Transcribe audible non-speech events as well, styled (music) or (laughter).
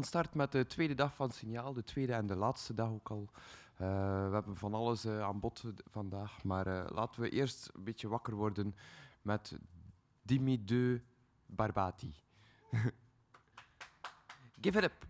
van start met de tweede dag van Signaal, de tweede en de laatste dag ook al. Eh, we hebben van alles eh, aan bod vandaag, maar eh, laten we eerst een beetje wakker worden met Dimi de Barbati. (laughs) Give it up.